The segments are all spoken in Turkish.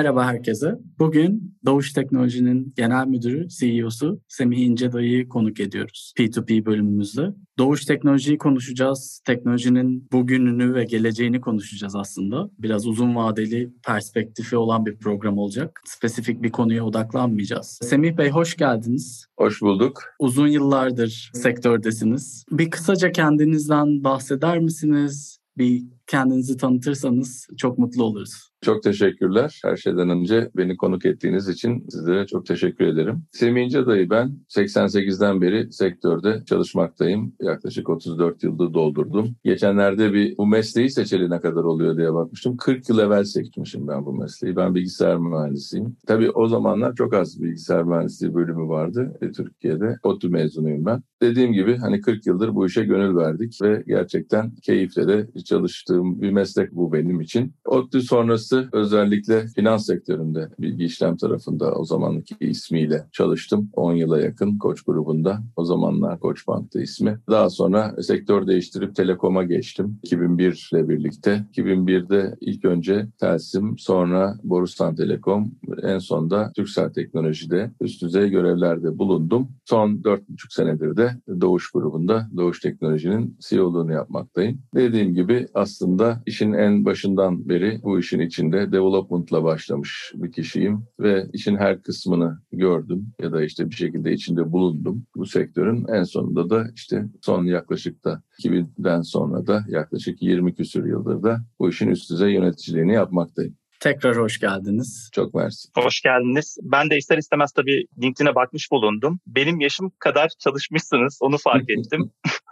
Merhaba herkese. Bugün Doğuş Teknoloji'nin genel müdürü, CEO'su Semih İncedayı'yı konuk ediyoruz P2P bölümümüzde. Doğuş Teknoloji'yi konuşacağız. Teknolojinin bugününü ve geleceğini konuşacağız aslında. Biraz uzun vadeli perspektifi olan bir program olacak. Spesifik bir konuya odaklanmayacağız. Semih Bey hoş geldiniz. Hoş bulduk. Uzun yıllardır sektördesiniz. Bir kısaca kendinizden bahseder misiniz? Bir kendinizi tanıtırsanız çok mutlu oluruz. Çok teşekkürler. Her şeyden önce beni konuk ettiğiniz için sizlere çok teşekkür ederim. Semih İnce dayı ben 88'den beri sektörde çalışmaktayım. Yaklaşık 34 yılda doldurdum. Geçenlerde bir bu mesleği seçeli ne kadar oluyor diye bakmıştım. 40 yıl evvel seçmişim ben bu mesleği. Ben bilgisayar mühendisiyim. Tabii o zamanlar çok az bilgisayar mühendisliği bölümü vardı e, Türkiye'de. ODTÜ mezunuyum ben. Dediğim gibi hani 40 yıldır bu işe gönül verdik ve gerçekten keyifle de çalıştığım bir meslek bu benim için. ODTÜ sonrası sonrası özellikle finans sektöründe bilgi işlem tarafında o zamanki ismiyle çalıştım. 10 yıla yakın Koç grubunda. O zamanlar Koç Bank'ta ismi. Daha sonra sektör değiştirip Telekom'a geçtim. 2001 ile birlikte. 2001'de ilk önce Telsim, sonra Borusan Telekom, en sonda Türksel Teknoloji'de üst düzey görevlerde bulundum. Son 4,5 senedir de Doğuş grubunda Doğuş Teknoloji'nin CEO'luğunu yapmaktayım. Dediğim gibi aslında işin en başından beri bu işin için içinde development'la başlamış bir kişiyim ve işin her kısmını gördüm ya da işte bir şekilde içinde bulundum. Bu sektörün en sonunda da işte son yaklaşık da 2000'den sonra da yaklaşık 20 küsür yıldır da bu işin üst düzey yöneticiliğini yapmaktayım. Tekrar hoş geldiniz. Çok mersi. Hoş geldiniz. Ben de ister istemez tabii LinkedIn'e bakmış bulundum. Benim yaşım kadar çalışmışsınız onu fark ettim.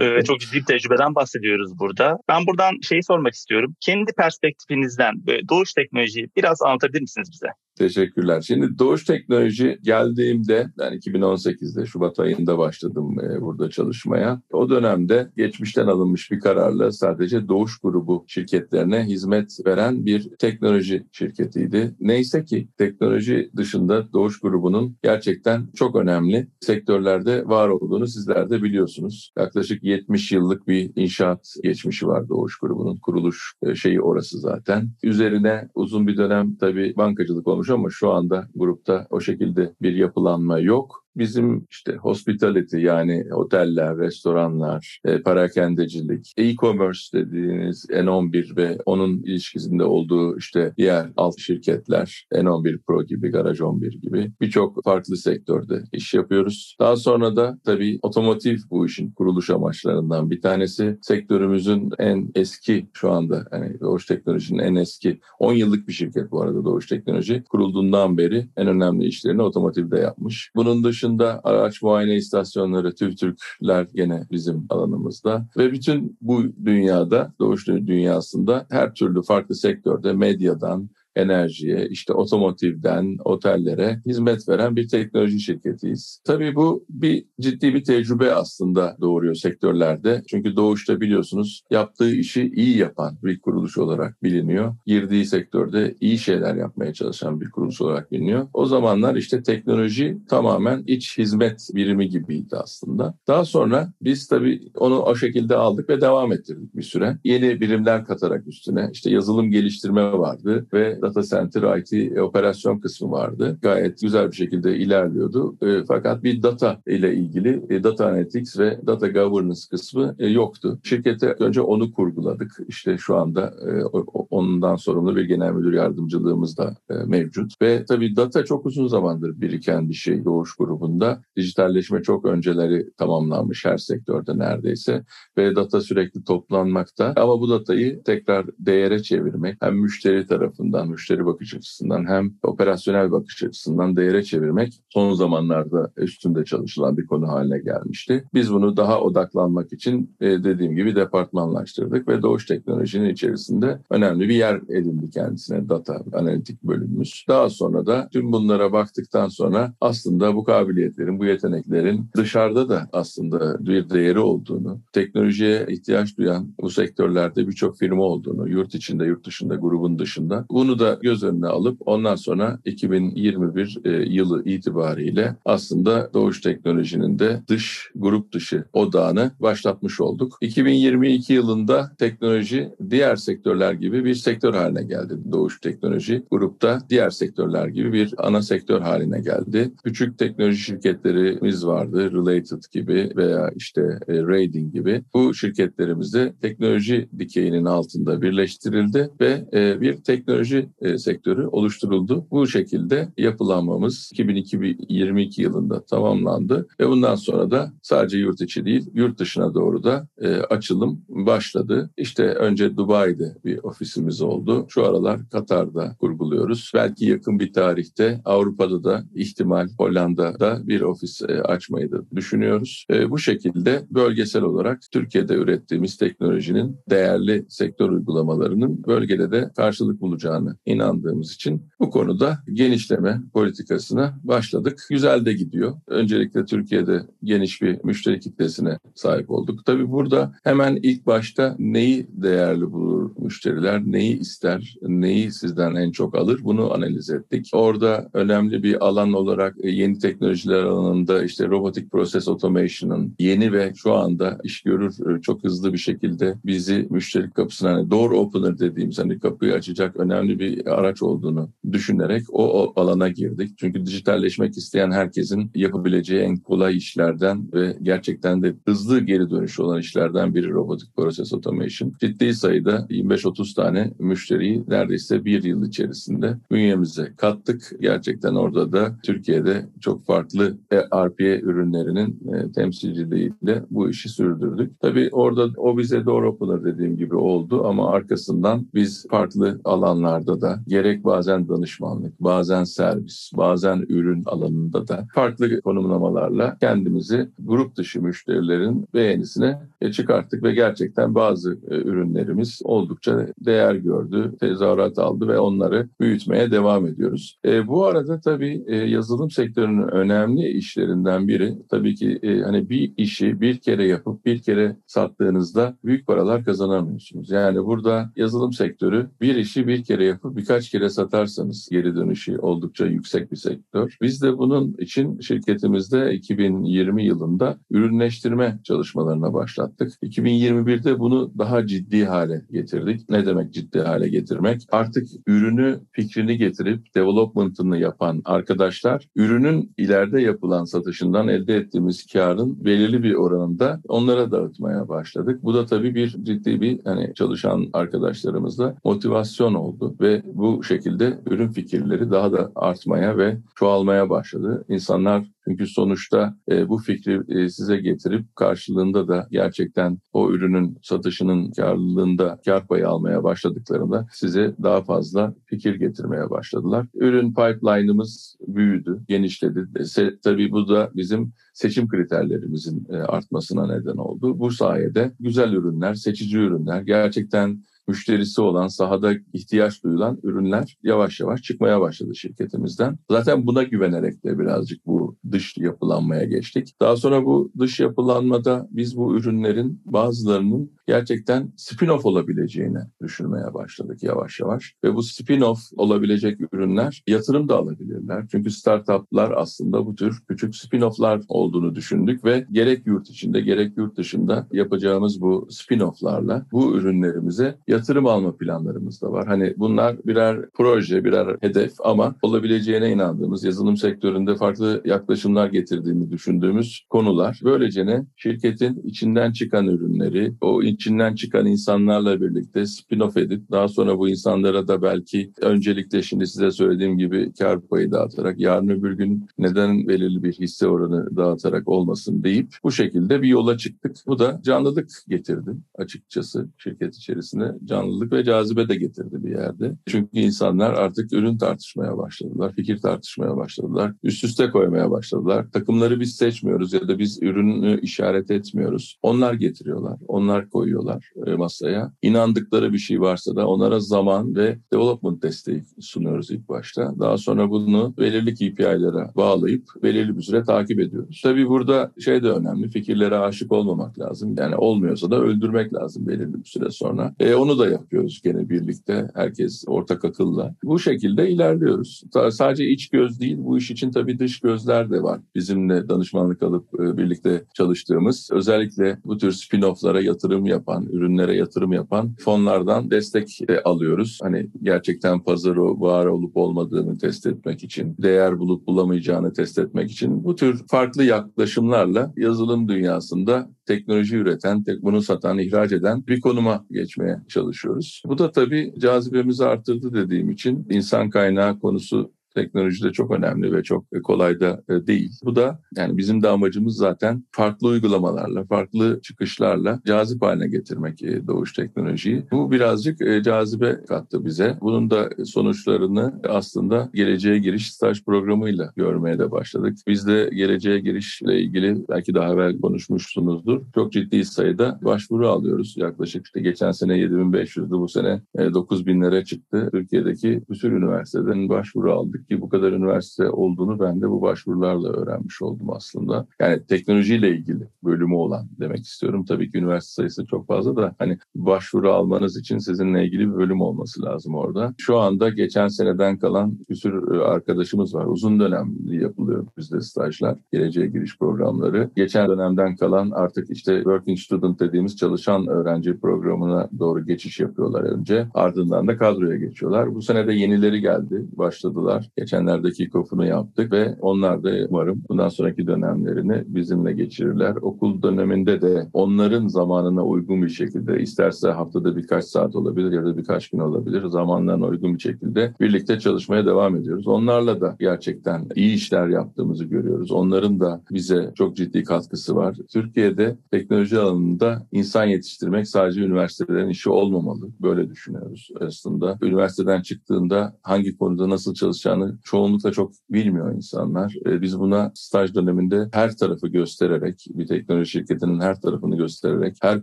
Ee, çok ciddi bir tecrübeden bahsediyoruz burada. Ben buradan şeyi sormak istiyorum. Kendi perspektifinizden doğuş teknolojiyi biraz anlatabilir misiniz bize? Teşekkürler. Şimdi Doğuş Teknoloji geldiğimde, yani 2018'de Şubat ayında başladım e, burada çalışmaya. O dönemde geçmişten alınmış bir kararla sadece Doğuş grubu şirketlerine hizmet veren bir teknoloji şirketiydi. Neyse ki teknoloji dışında Doğuş grubunun gerçekten çok önemli sektörlerde var olduğunu sizler de biliyorsunuz. Yaklaşık 70 yıllık bir inşaat geçmişi var Doğuş grubunun. Kuruluş e, şeyi orası zaten. Üzerine uzun bir dönem tabii bankacılık olmuş ama şu anda grupta o şekilde bir yapılanma yok bizim işte hospitality yani oteller, restoranlar, e, parakendecilik, e-commerce dediğiniz N11 ve onun ilişkisinde olduğu işte diğer alt şirketler, N11 Pro gibi, Garaj 11 gibi birçok farklı sektörde iş yapıyoruz. Daha sonra da tabii otomotiv bu işin kuruluş amaçlarından bir tanesi. Sektörümüzün en eski şu anda hani Doğuş Teknoloji'nin en eski 10 yıllık bir şirket bu arada Doğuş Teknoloji. Kurulduğundan beri en önemli işlerini otomotivde yapmış. Bunun dışında dışında araç muayene istasyonları, TÜVTÜRK'ler gene bizim alanımızda. Ve bütün bu dünyada, doğuş dünyasında her türlü farklı sektörde medyadan, enerjiye, işte otomotivden otellere hizmet veren bir teknoloji şirketiyiz. Tabii bu bir ciddi bir tecrübe aslında doğuruyor sektörlerde. Çünkü doğuşta biliyorsunuz yaptığı işi iyi yapan bir kuruluş olarak biliniyor. Girdiği sektörde iyi şeyler yapmaya çalışan bir kuruluş olarak biliniyor. O zamanlar işte teknoloji tamamen iç hizmet birimi gibiydi aslında. Daha sonra biz tabii onu o şekilde aldık ve devam ettirdik bir süre. Yeni birimler katarak üstüne işte yazılım geliştirme vardı ve data center IT operasyon kısmı vardı. Gayet güzel bir şekilde ilerliyordu. E, fakat bir data ile ilgili e, data analytics ve data governance kısmı e, yoktu. Şirkete önce onu kurguladık. İşte şu anda e, ondan sorumlu bir genel müdür yardımcılığımız da e, mevcut. Ve tabii data çok uzun zamandır biriken bir şey Doğuş grubunda. Dijitalleşme çok önceleri tamamlanmış her sektörde neredeyse. Ve data sürekli toplanmakta. Ama bu datayı tekrar değere çevirmek hem müşteri tarafından, müşteri bakış açısından hem operasyonel bakış açısından değere çevirmek son zamanlarda üstünde çalışılan bir konu haline gelmişti. Biz bunu daha odaklanmak için e, dediğim gibi departmanlaştırdık ve Doğuş Teknoloji'nin içerisinde önemli bir yer edindi kendisine data analitik bölümümüz. Daha sonra da tüm bunlara baktıktan sonra aslında bu kabiliyetlerin, bu yeteneklerin dışarıda da aslında bir değeri olduğunu, teknolojiye ihtiyaç duyan bu sektörlerde birçok firma olduğunu, yurt içinde, yurt dışında, grubun dışında bunu da da göz önüne alıp ondan sonra 2021 e, yılı itibariyle aslında Doğuş Teknoloji'nin de dış grup dışı odağını başlatmış olduk. 2022 yılında teknoloji diğer sektörler gibi bir sektör haline geldi Doğuş Teknoloji. Grupta diğer sektörler gibi bir ana sektör haline geldi. Küçük teknoloji şirketlerimiz vardı. Related gibi veya işte e, Raiding gibi. Bu şirketlerimizde teknoloji dikeyinin altında birleştirildi ve e, bir teknoloji e, sektörü oluşturuldu. Bu şekilde yapılanmamız 2022 yılında tamamlandı ve bundan sonra da sadece yurt içi değil, yurt dışına doğru da açılım başladı. İşte önce Dubai'de bir ofisimiz oldu. Şu aralar Katar'da kurguluyoruz. Belki yakın bir tarihte Avrupa'da da ihtimal Hollanda'da bir ofis açmayı da düşünüyoruz. Bu şekilde bölgesel olarak Türkiye'de ürettiğimiz teknolojinin değerli sektör uygulamalarının bölgede de karşılık bulacağını inandığımız için bu konuda genişleme politikasına başladık. Güzel de gidiyor. Öncelikle Türkiye'de geniş bir müşteri kitlesine sahip olduk. Tabii burada hemen ilk başta neyi değerli bulur müşteriler, neyi ister, neyi sizden en çok alır bunu analiz ettik. Orada önemli bir alan olarak e, yeni teknolojiler alanında işte robotik process automation'ın yeni ve şu anda iş görür e, çok hızlı bir şekilde bizi müşteri kapısına hani door opener dediğimiz hani kapıyı açacak önemli bir araç olduğunu düşünerek o, alana girdik. Çünkü dijitalleşmek isteyen herkesin yapabileceği en kolay işlerden ve gerçekten de hızlı geri dönüş olan işlerden biri robotik process automation. Ciddi sayıda 25-30 tane müşteriyi neredeyse bir yıl içerisinde bünyemize kattık. Gerçekten orada da Türkiye'de çok farklı RPA ürünlerinin e, temsilciliğiyle bu işi sürdürdük. Tabii orada o bize doğru dediğim gibi oldu ama arkasından biz farklı alanlarda da gerek bazen danışmanlık, bazen servis, bazen ürün alanında da farklı konumlamalarla kendimizi grup dışı müşterilerin beğenisine çıkarttık ve gerçekten bazı e, ürünlerimiz oldukça değer gördü, tezahürat aldı ve onları büyütmeye devam ediyoruz. E, bu arada tabii e, yazılım sektörünün önemli işlerinden biri tabii ki e, hani bir işi bir kere yapıp bir kere sattığınızda büyük paralar kazanamıyorsunuz. Yani burada yazılım sektörü bir işi bir kere yapıp birkaç kere satarsanız geri dönüşü oldukça yüksek bir sektör. Biz de bunun için şirketimizde 2020 yılında ürünleştirme çalışmalarına başlattık. 2021'de bunu daha ciddi hale getirdik. Ne demek ciddi hale getirmek? Artık ürünü fikrini getirip development'ını yapan arkadaşlar ürünün ileride yapılan satışından elde ettiğimiz karın belirli bir oranında onlara dağıtmaya başladık. Bu da tabii bir ciddi bir hani çalışan arkadaşlarımızla motivasyon oldu ve bu şekilde ürün fikirleri daha da artmaya ve çoğalmaya başladı. İnsanlar çünkü sonuçta e, bu fikri e, size getirip karşılığında da gerçekten o ürünün satışının karlılığında kar payı almaya başladıklarında size daha fazla fikir getirmeye başladılar. Ürün pipeline'ımız büyüdü, genişledi. E, tabii bu da bizim seçim kriterlerimizin e, artmasına neden oldu. Bu sayede güzel ürünler, seçici ürünler, gerçekten müşterisi olan, sahada ihtiyaç duyulan ürünler yavaş yavaş çıkmaya başladı şirketimizden. Zaten buna güvenerek de birazcık bu dış yapılanmaya geçtik. Daha sonra bu dış yapılanmada biz bu ürünlerin bazılarının gerçekten spin-off olabileceğini düşünmeye başladık yavaş yavaş. Ve bu spin-off olabilecek ürünler yatırım da alabilirler. Çünkü startuplar aslında bu tür küçük spin-off'lar olduğunu düşündük ve gerek yurt içinde gerek yurt dışında yapacağımız bu spin-off'larla bu ürünlerimize yatırım alma planlarımız da var. Hani bunlar birer proje, birer hedef ama olabileceğine inandığımız, yazılım sektöründe farklı yaklaşımlar getirdiğini düşündüğümüz konular. Böylece ne? Şirketin içinden çıkan ürünleri, o içinden çıkan insanlarla birlikte spin-off edip daha sonra bu insanlara da belki öncelikle şimdi size söylediğim gibi kar payı dağıtarak yarın öbür gün neden belirli bir hisse oranı dağıtarak olmasın deyip bu şekilde bir yola çıktık. Bu da canlılık getirdi açıkçası şirket içerisinde canlılık ve cazibe de getirdi bir yerde. Çünkü insanlar artık ürün tartışmaya başladılar, fikir tartışmaya başladılar, üst üste koymaya başladılar. Takımları biz seçmiyoruz ya da biz ürünü işaret etmiyoruz. Onlar getiriyorlar, onlar koyuyorlar e, masaya. İnandıkları bir şey varsa da onlara zaman ve development desteği sunuyoruz ilk başta. Daha sonra bunu belirli KPI'lere bağlayıp belirli bir süre takip ediyoruz. Tabii burada şey de önemli, fikirlere aşık olmamak lazım. Yani olmuyorsa da öldürmek lazım belirli bir süre sonra. E, onu Da yapıyoruz gene birlikte. Herkes ortak akılla. Bu şekilde ilerliyoruz. Sadece iç göz değil bu iş için tabii dış gözler de var. Bizimle danışmanlık alıp e, birlikte çalıştığımız özellikle bu tür spin-off'lara yatırım yapan, ürünlere yatırım yapan fonlardan destek alıyoruz. Hani gerçekten pazarı var olup olmadığını test etmek için, değer bulup bulamayacağını test etmek için bu tür farklı yaklaşımlarla yazılım dünyasında teknoloji üreten, bunu satan, ihraç eden bir konuma geçmeye çalışıyoruz. Bu da tabii cazibemizi arttırdı dediğim için insan kaynağı konusu teknolojide çok önemli ve çok kolay da e, değil. Bu da yani bizim de amacımız zaten farklı uygulamalarla, farklı çıkışlarla cazip haline getirmek e, doğuş teknolojiyi. Bu birazcık e, cazibe kattı bize. Bunun da sonuçlarını aslında geleceğe giriş staj programıyla görmeye de başladık. Biz de geleceğe girişle ilgili belki daha evvel konuşmuşsunuzdur. Çok ciddi sayıda başvuru alıyoruz. Yaklaşık işte geçen sene 7500'dü bu sene 9000'lere çıktı. Türkiye'deki bütün üniversiteden başvuru aldık ki bu kadar üniversite olduğunu ben de bu başvurularla öğrenmiş oldum aslında. Yani teknolojiyle ilgili bölümü olan demek istiyorum. Tabii ki üniversite sayısı çok fazla da hani başvuru almanız için sizinle ilgili bir bölüm olması lazım orada. Şu anda geçen seneden kalan bir sürü e, arkadaşımız var. Uzun dönemli yapılıyor bizde stajlar, geleceğe giriş programları. Geçen dönemden kalan artık işte working student dediğimiz çalışan öğrenci programına doğru geçiş yapıyorlar önce. Ardından da kadroya geçiyorlar. Bu sene de yenileri geldi, başladılar. Geçenlerde kick-off'unu yaptık ve onlar da umarım bundan sonraki dönemlerini bizimle geçirirler. Okul döneminde de onların zamanına uygun bir şekilde isterse haftada birkaç saat olabilir ya da birkaç gün olabilir zamanlarına uygun bir şekilde birlikte çalışmaya devam ediyoruz. Onlarla da gerçekten iyi işler yaptığımızı görüyoruz. Onların da bize çok ciddi katkısı var. Türkiye'de teknoloji alanında insan yetiştirmek sadece üniversitelerin işi olmamalı. Böyle düşünüyoruz aslında. Üniversiteden çıktığında hangi konuda nasıl çalışacağını çoğunlukla çok bilmiyor insanlar. E, biz buna staj döneminde her tarafı göstererek, bir teknoloji şirketinin her tarafını göstererek, her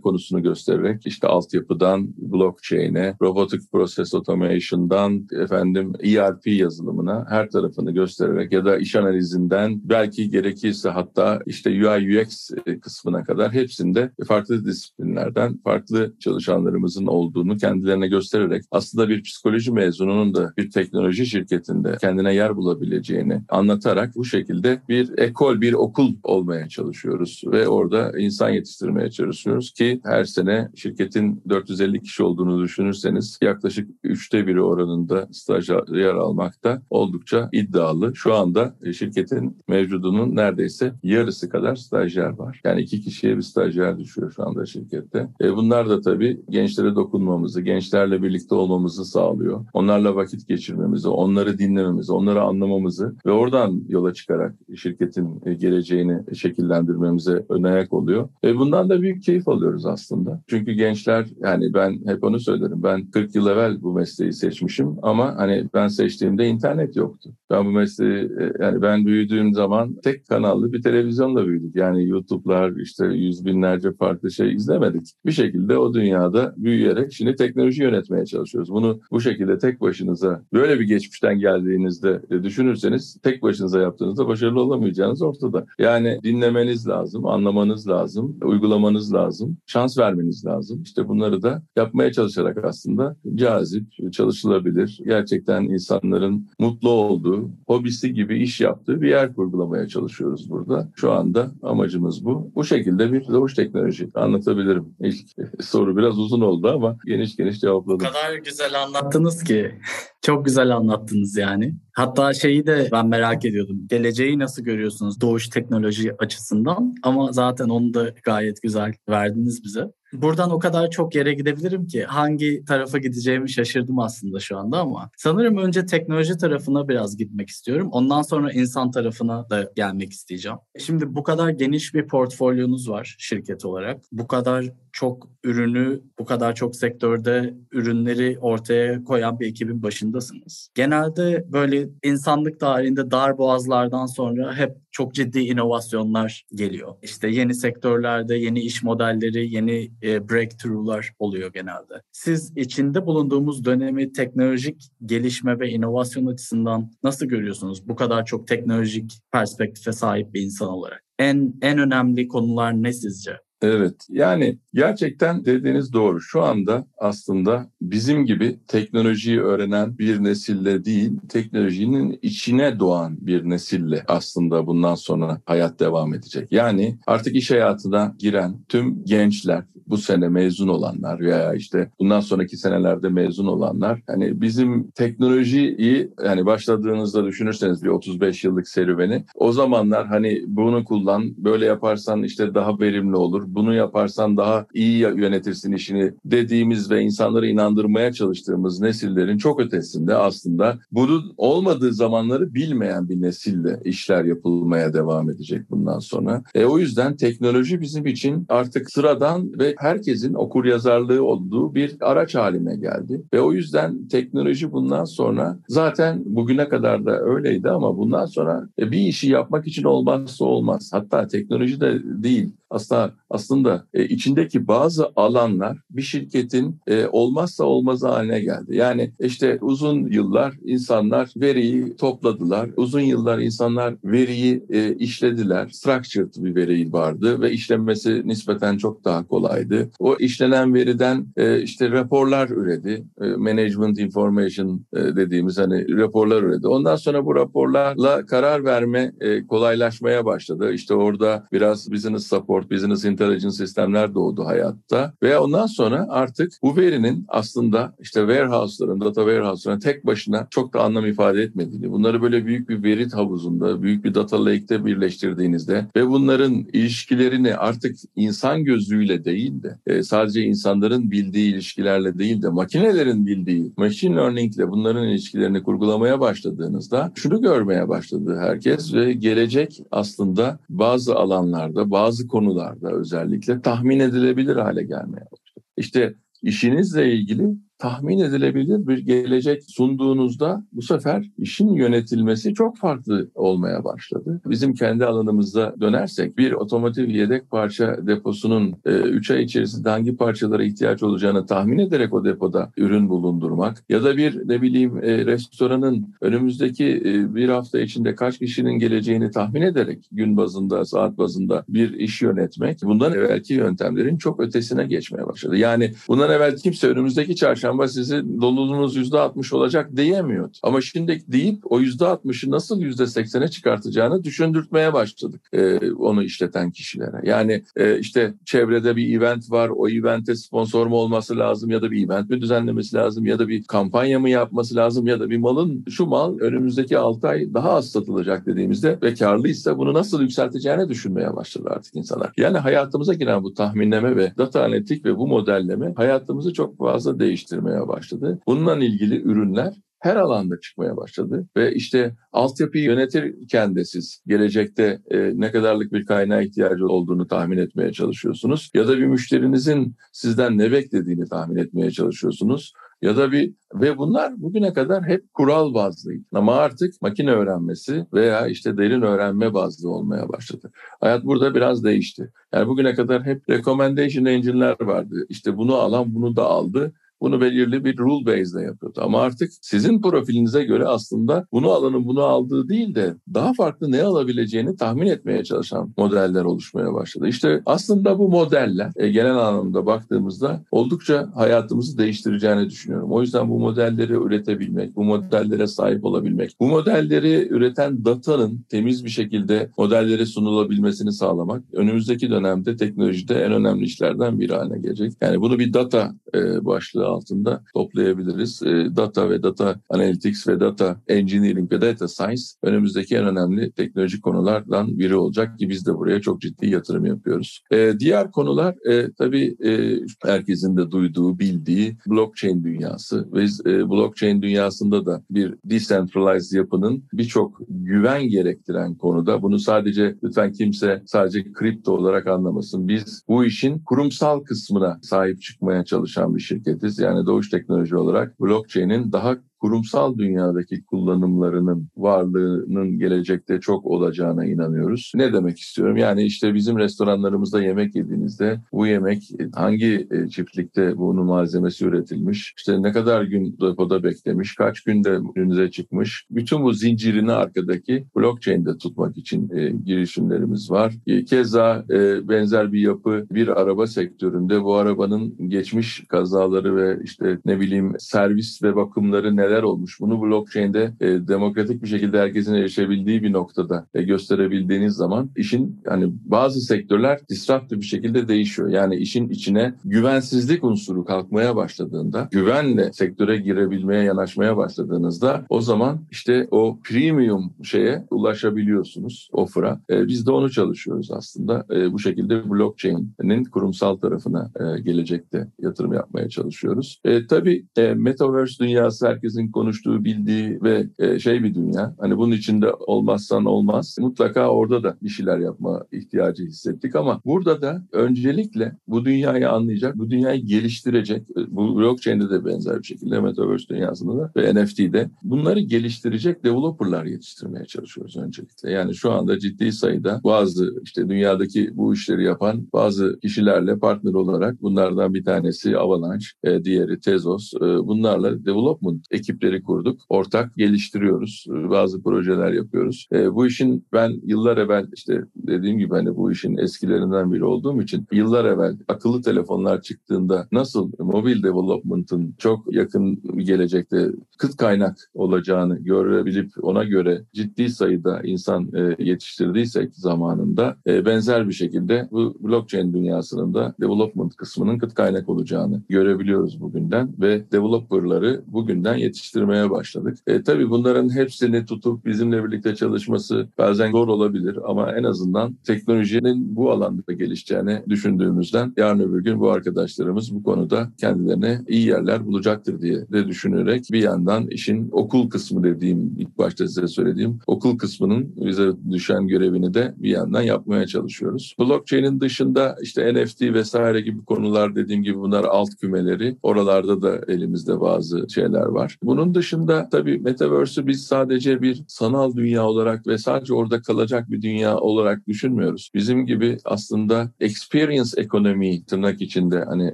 konusunu göstererek işte altyapıdan blockchain'e, robotic process automation'dan efendim ERP yazılımına her tarafını göstererek ya da iş analizinden belki gerekirse hatta işte UI UX e, kısmına kadar hepsinde farklı disiplinlerden farklı çalışanlarımızın olduğunu kendilerine göstererek aslında bir psikoloji mezununun da bir teknoloji şirketinde kendine yer bulabileceğini anlatarak bu şekilde bir ekol, bir okul olmaya çalışıyoruz ve orada insan yetiştirmeye çalışıyoruz ki her sene şirketin 450 kişi olduğunu düşünürseniz yaklaşık üçte biri oranında stajyer almakta oldukça iddialı. Şu anda şirketin mevcudunun neredeyse yarısı kadar stajyer var. Yani iki kişiye bir stajyer düşüyor şu anda şirkette. E bunlar da tabii gençlere dokunmamızı, gençlerle birlikte olmamızı sağlıyor. Onlarla vakit geçirmemizi, onları dinlememizi, öğrenmemizi, onları anlamamızı ve oradan yola çıkarak şirketin e, geleceğini şekillendirmemize ön ayak oluyor. Ve bundan da büyük keyif alıyoruz aslında. Çünkü gençler yani ben hep onu söylerim. Ben 40 yıl evvel bu mesleği seçmişim ama hani ben seçtiğimde internet yoktu. Ben bu mesleği e, yani ben büyüdüğüm zaman tek kanallı bir televizyonla büyüdük. Yani YouTube'lar işte yüz binlerce farklı şey izlemedik. Bir şekilde o dünyada büyüyerek şimdi teknoloji yönetmeye çalışıyoruz. Bunu bu şekilde tek başınıza böyle bir geçmişten geldiğiniz kendinizde düşünürseniz tek başınıza yaptığınızda başarılı olamayacağınız ortada. Yani dinlemeniz lazım, anlamanız lazım, uygulamanız lazım, şans vermeniz lazım. İşte bunları da yapmaya çalışarak aslında cazip, çalışılabilir, gerçekten insanların mutlu olduğu, hobisi gibi iş yaptığı bir yer kurgulamaya çalışıyoruz burada. Şu anda amacımız bu. Bu şekilde bir doğuş teknoloji anlatabilirim. İlk soru biraz uzun oldu ama geniş geniş cevapladım. O kadar güzel anlattınız ki. Çok güzel anlattınız yani. Hatta şeyi de ben merak ediyordum. Geleceği nasıl görüyorsunuz doğuş teknoloji açısından? Ama zaten onu da gayet güzel verdiniz bize. Buradan o kadar çok yere gidebilirim ki hangi tarafa gideceğimi şaşırdım aslında şu anda ama sanırım önce teknoloji tarafına biraz gitmek istiyorum. Ondan sonra insan tarafına da gelmek isteyeceğim. Şimdi bu kadar geniş bir portfolyonuz var şirket olarak. Bu kadar çok ürünü, bu kadar çok sektörde ürünleri ortaya koyan bir ekibin başındasınız. Genelde böyle insanlık tarihinde dar boğazlardan sonra hep çok ciddi inovasyonlar geliyor. İşte yeni sektörlerde yeni iş modelleri, yeni e, breakthrough'lar oluyor genelde. Siz içinde bulunduğumuz dönemi teknolojik gelişme ve inovasyon açısından nasıl görüyorsunuz? Bu kadar çok teknolojik perspektife sahip bir insan olarak. En en önemli konular ne sizce? Evet yani gerçekten dediğiniz doğru. Şu anda aslında bizim gibi teknolojiyi öğrenen bir nesille değil, teknolojinin içine doğan bir nesille aslında bundan sonra hayat devam edecek. Yani artık iş hayatına giren tüm gençler, bu sene mezun olanlar veya işte bundan sonraki senelerde mezun olanlar hani bizim teknolojiyi yani başladığınızda düşünürseniz bir 35 yıllık serüveni o zamanlar hani bunu kullan böyle yaparsan işte daha verimli olur bunu yaparsan daha iyi yönetirsin işini dediğimiz ve insanları inandırmaya çalıştığımız nesillerin çok ötesinde aslında bunun olmadığı zamanları bilmeyen bir nesille işler yapılmaya devam edecek bundan sonra. E, o yüzden teknoloji bizim için artık sıradan ve herkesin okur yazarlığı olduğu bir araç haline geldi. Ve o yüzden teknoloji bundan sonra zaten bugüne kadar da öyleydi ama bundan sonra e, bir işi yapmak için olmazsa olmaz. Hatta teknoloji de değil aslında aslında e, içindeki bazı alanlar bir şirketin e, olmazsa olmazı haline geldi. Yani işte uzun yıllar insanlar veriyi topladılar. Uzun yıllar insanlar veriyi e, işlediler. Structured bir veri vardı ve işlenmesi nispeten çok daha kolaydı. O işlenen veriden e, işte raporlar üredi. E, management information e, dediğimiz hani raporlar üredi. Ondan sonra bu raporlarla karar verme e, kolaylaşmaya başladı. İşte orada biraz business support business intelligence sistemler doğdu hayatta. Ve ondan sonra artık bu verinin aslında işte warehouse'ların, data warehouse'ların tek başına çok da anlam ifade etmediğini, bunları böyle büyük bir veri havuzunda, büyük bir data lake'te birleştirdiğinizde ve bunların ilişkilerini artık insan gözüyle değil de e, sadece insanların bildiği ilişkilerle değil de makinelerin bildiği machine learning ile bunların ilişkilerini kurgulamaya başladığınızda şunu görmeye başladı herkes ve gelecek aslında bazı alanlarda, bazı konularda konularda özellikle tahmin edilebilir hale gelmeye başladı. İşte işinizle ilgili tahmin edilebilir bir gelecek sunduğunuzda bu sefer işin yönetilmesi çok farklı olmaya başladı. Bizim kendi alanımızda dönersek bir otomotiv yedek parça deposunun 3 e, ay içerisinde hangi parçalara ihtiyaç olacağını tahmin ederek o depoda ürün bulundurmak ya da bir ne bileyim e, restoranın önümüzdeki e, bir hafta içinde kaç kişinin geleceğini tahmin ederek gün bazında, saat bazında bir iş yönetmek bundan evvelki yöntemlerin çok ötesine geçmeye başladı. Yani bundan evvel kimse önümüzdeki çarşamba çarşamba sizin doluluğunuz yüzde altmış olacak diyemiyordu. Ama şimdi deyip o yüzde altmışı nasıl yüzde seksene çıkartacağını düşündürtmeye başladık e, onu işleten kişilere. Yani e, işte çevrede bir event var, o evente sponsor mu olması lazım ya da bir event mi düzenlemesi lazım ya da bir kampanya mı yapması lazım ya da bir malın şu mal önümüzdeki 6 ay daha az satılacak dediğimizde ve karlıysa bunu nasıl yükselteceğini düşünmeye başladı artık insanlar. Yani hayatımıza giren bu tahminleme ve data analitik ve bu modelleme hayatımızı çok fazla değiştirdi geliştirmeye başladı. Bununla ilgili ürünler her alanda çıkmaya başladı ve işte altyapıyı yönetirken de siz gelecekte e, ne kadarlık bir kaynağa ihtiyacı olduğunu tahmin etmeye çalışıyorsunuz ya da bir müşterinizin sizden ne beklediğini tahmin etmeye çalışıyorsunuz ya da bir ve bunlar bugüne kadar hep kural bazlıydı. Ama artık makine öğrenmesi veya işte derin öğrenme bazlı olmaya başladı. Hayat burada biraz değişti. Yani bugüne kadar hep recommendation engine'ler vardı. İşte bunu alan bunu da aldı bunu belirli bir rule base'de yapıyordu. Ama artık sizin profilinize göre aslında bunu alanın bunu aldığı değil de daha farklı ne alabileceğini tahmin etmeye çalışan modeller oluşmaya başladı. İşte aslında bu modeller e, genel anlamda baktığımızda oldukça hayatımızı değiştireceğini düşünüyorum. O yüzden bu modelleri üretebilmek, bu modellere sahip olabilmek, bu modelleri üreten datanın temiz bir şekilde modellere sunulabilmesini sağlamak önümüzdeki dönemde teknolojide en önemli işlerden biri haline gelecek. Yani bunu bir data e, başlığı altında toplayabiliriz. E, data ve data analytics ve data engineering ve data science önümüzdeki en önemli teknolojik konulardan biri olacak ki biz de buraya çok ciddi yatırım yapıyoruz. E, diğer konular e, tabii e, herkesin de duyduğu, bildiği blockchain dünyası. Ve e, blockchain dünyasında da bir decentralized yapının birçok güven gerektiren konuda bunu sadece lütfen kimse sadece kripto olarak anlamasın. Biz bu işin kurumsal kısmına sahip çıkmaya çalışan bir şirketiz. Yani Doğuş Teknoloji olarak blockchain'in daha kurumsal dünyadaki kullanımlarının varlığının gelecekte çok olacağına inanıyoruz. Ne demek istiyorum? Yani işte bizim restoranlarımızda yemek yediğinizde bu yemek hangi e, çiftlikte bunun malzemesi üretilmiş, işte ne kadar gün depoda beklemiş, kaç günde önünüze çıkmış. Bütün bu zincirini arkadaki blockchain'de tutmak için e, girişimlerimiz var. E, keza e, benzer bir yapı bir araba sektöründe bu arabanın geçmiş kazaları ve işte ne bileyim servis ve bakımları neler olmuş bunu blockchain'de e, demokratik bir şekilde herkesin erişebildiği bir noktada e, gösterebildiğiniz zaman işin hani bazı sektörler disruptif bir şekilde değişiyor. Yani işin içine güvensizlik unsuru kalkmaya başladığında, güvenle sektöre girebilmeye yanaşmaya başladığınızda o zaman işte o premium şeye ulaşabiliyorsunuz offer'a. E, biz de onu çalışıyoruz aslında. E, bu şekilde blockchain'in kurumsal tarafına e, gelecekte yatırım yapmaya çalışıyoruz. E, tabii e, Metaverse dünyası herkesin konuştuğu, bildiği ve e, şey bir dünya. Hani bunun içinde olmazsan olmaz. Mutlaka orada da bir şeyler yapma ihtiyacı hissettik ama burada da öncelikle bu dünyayı anlayacak, bu dünyayı geliştirecek, e, bu blockchain'de de benzer bir şekilde Metaverse dünyasında da ve NFT'de bunları geliştirecek developerlar yetiştirmeye çalışıyoruz öncelikle. Yani şu anda ciddi sayıda bazı işte dünyadaki bu işleri yapan bazı kişilerle partner olarak bunlardan bir tanesi Avalanche, e, diğeri Tezos. Bunlarla development ekipleri kurduk. Ortak geliştiriyoruz. Bazı projeler yapıyoruz. E, bu işin ben yıllar evvel işte dediğim gibi hani bu işin eskilerinden biri olduğum için yıllar evvel akıllı telefonlar çıktığında nasıl mobil development'ın çok yakın gelecekte kıt kaynak olacağını görebilip ona göre ciddi sayıda insan e, yetiştirdiysek zamanında e, benzer bir şekilde bu blockchain dünyasının da development kısmının kıt kaynak olacağını görebiliyoruz bugünden ve developerları bugünden yetiştirmeye başladık. E, tabii bunların hepsini tutup bizimle birlikte çalışması bazen zor olabilir ama en azından teknolojinin bu alanda gelişeceğini düşündüğümüzden yarın öbür gün bu arkadaşlarımız bu konuda kendilerine iyi yerler bulacaktır diye de düşünerek bir yandan işin okul kısmı dediğim ilk başta size söylediğim okul kısmının bize düşen görevini de bir yandan yapmaya çalışıyoruz. Blockchain'in dışında işte NFT vesaire gibi konular dediğim gibi bunlar alt kümeleri. Oralarda da elimizde bazı şeyler var. Bunun dışında tabii Metaverse'ü biz sadece bir sanal dünya olarak ve sadece orada kalacak bir dünya olarak düşünmüyoruz. Bizim gibi aslında experience ekonomi tırnak içinde hani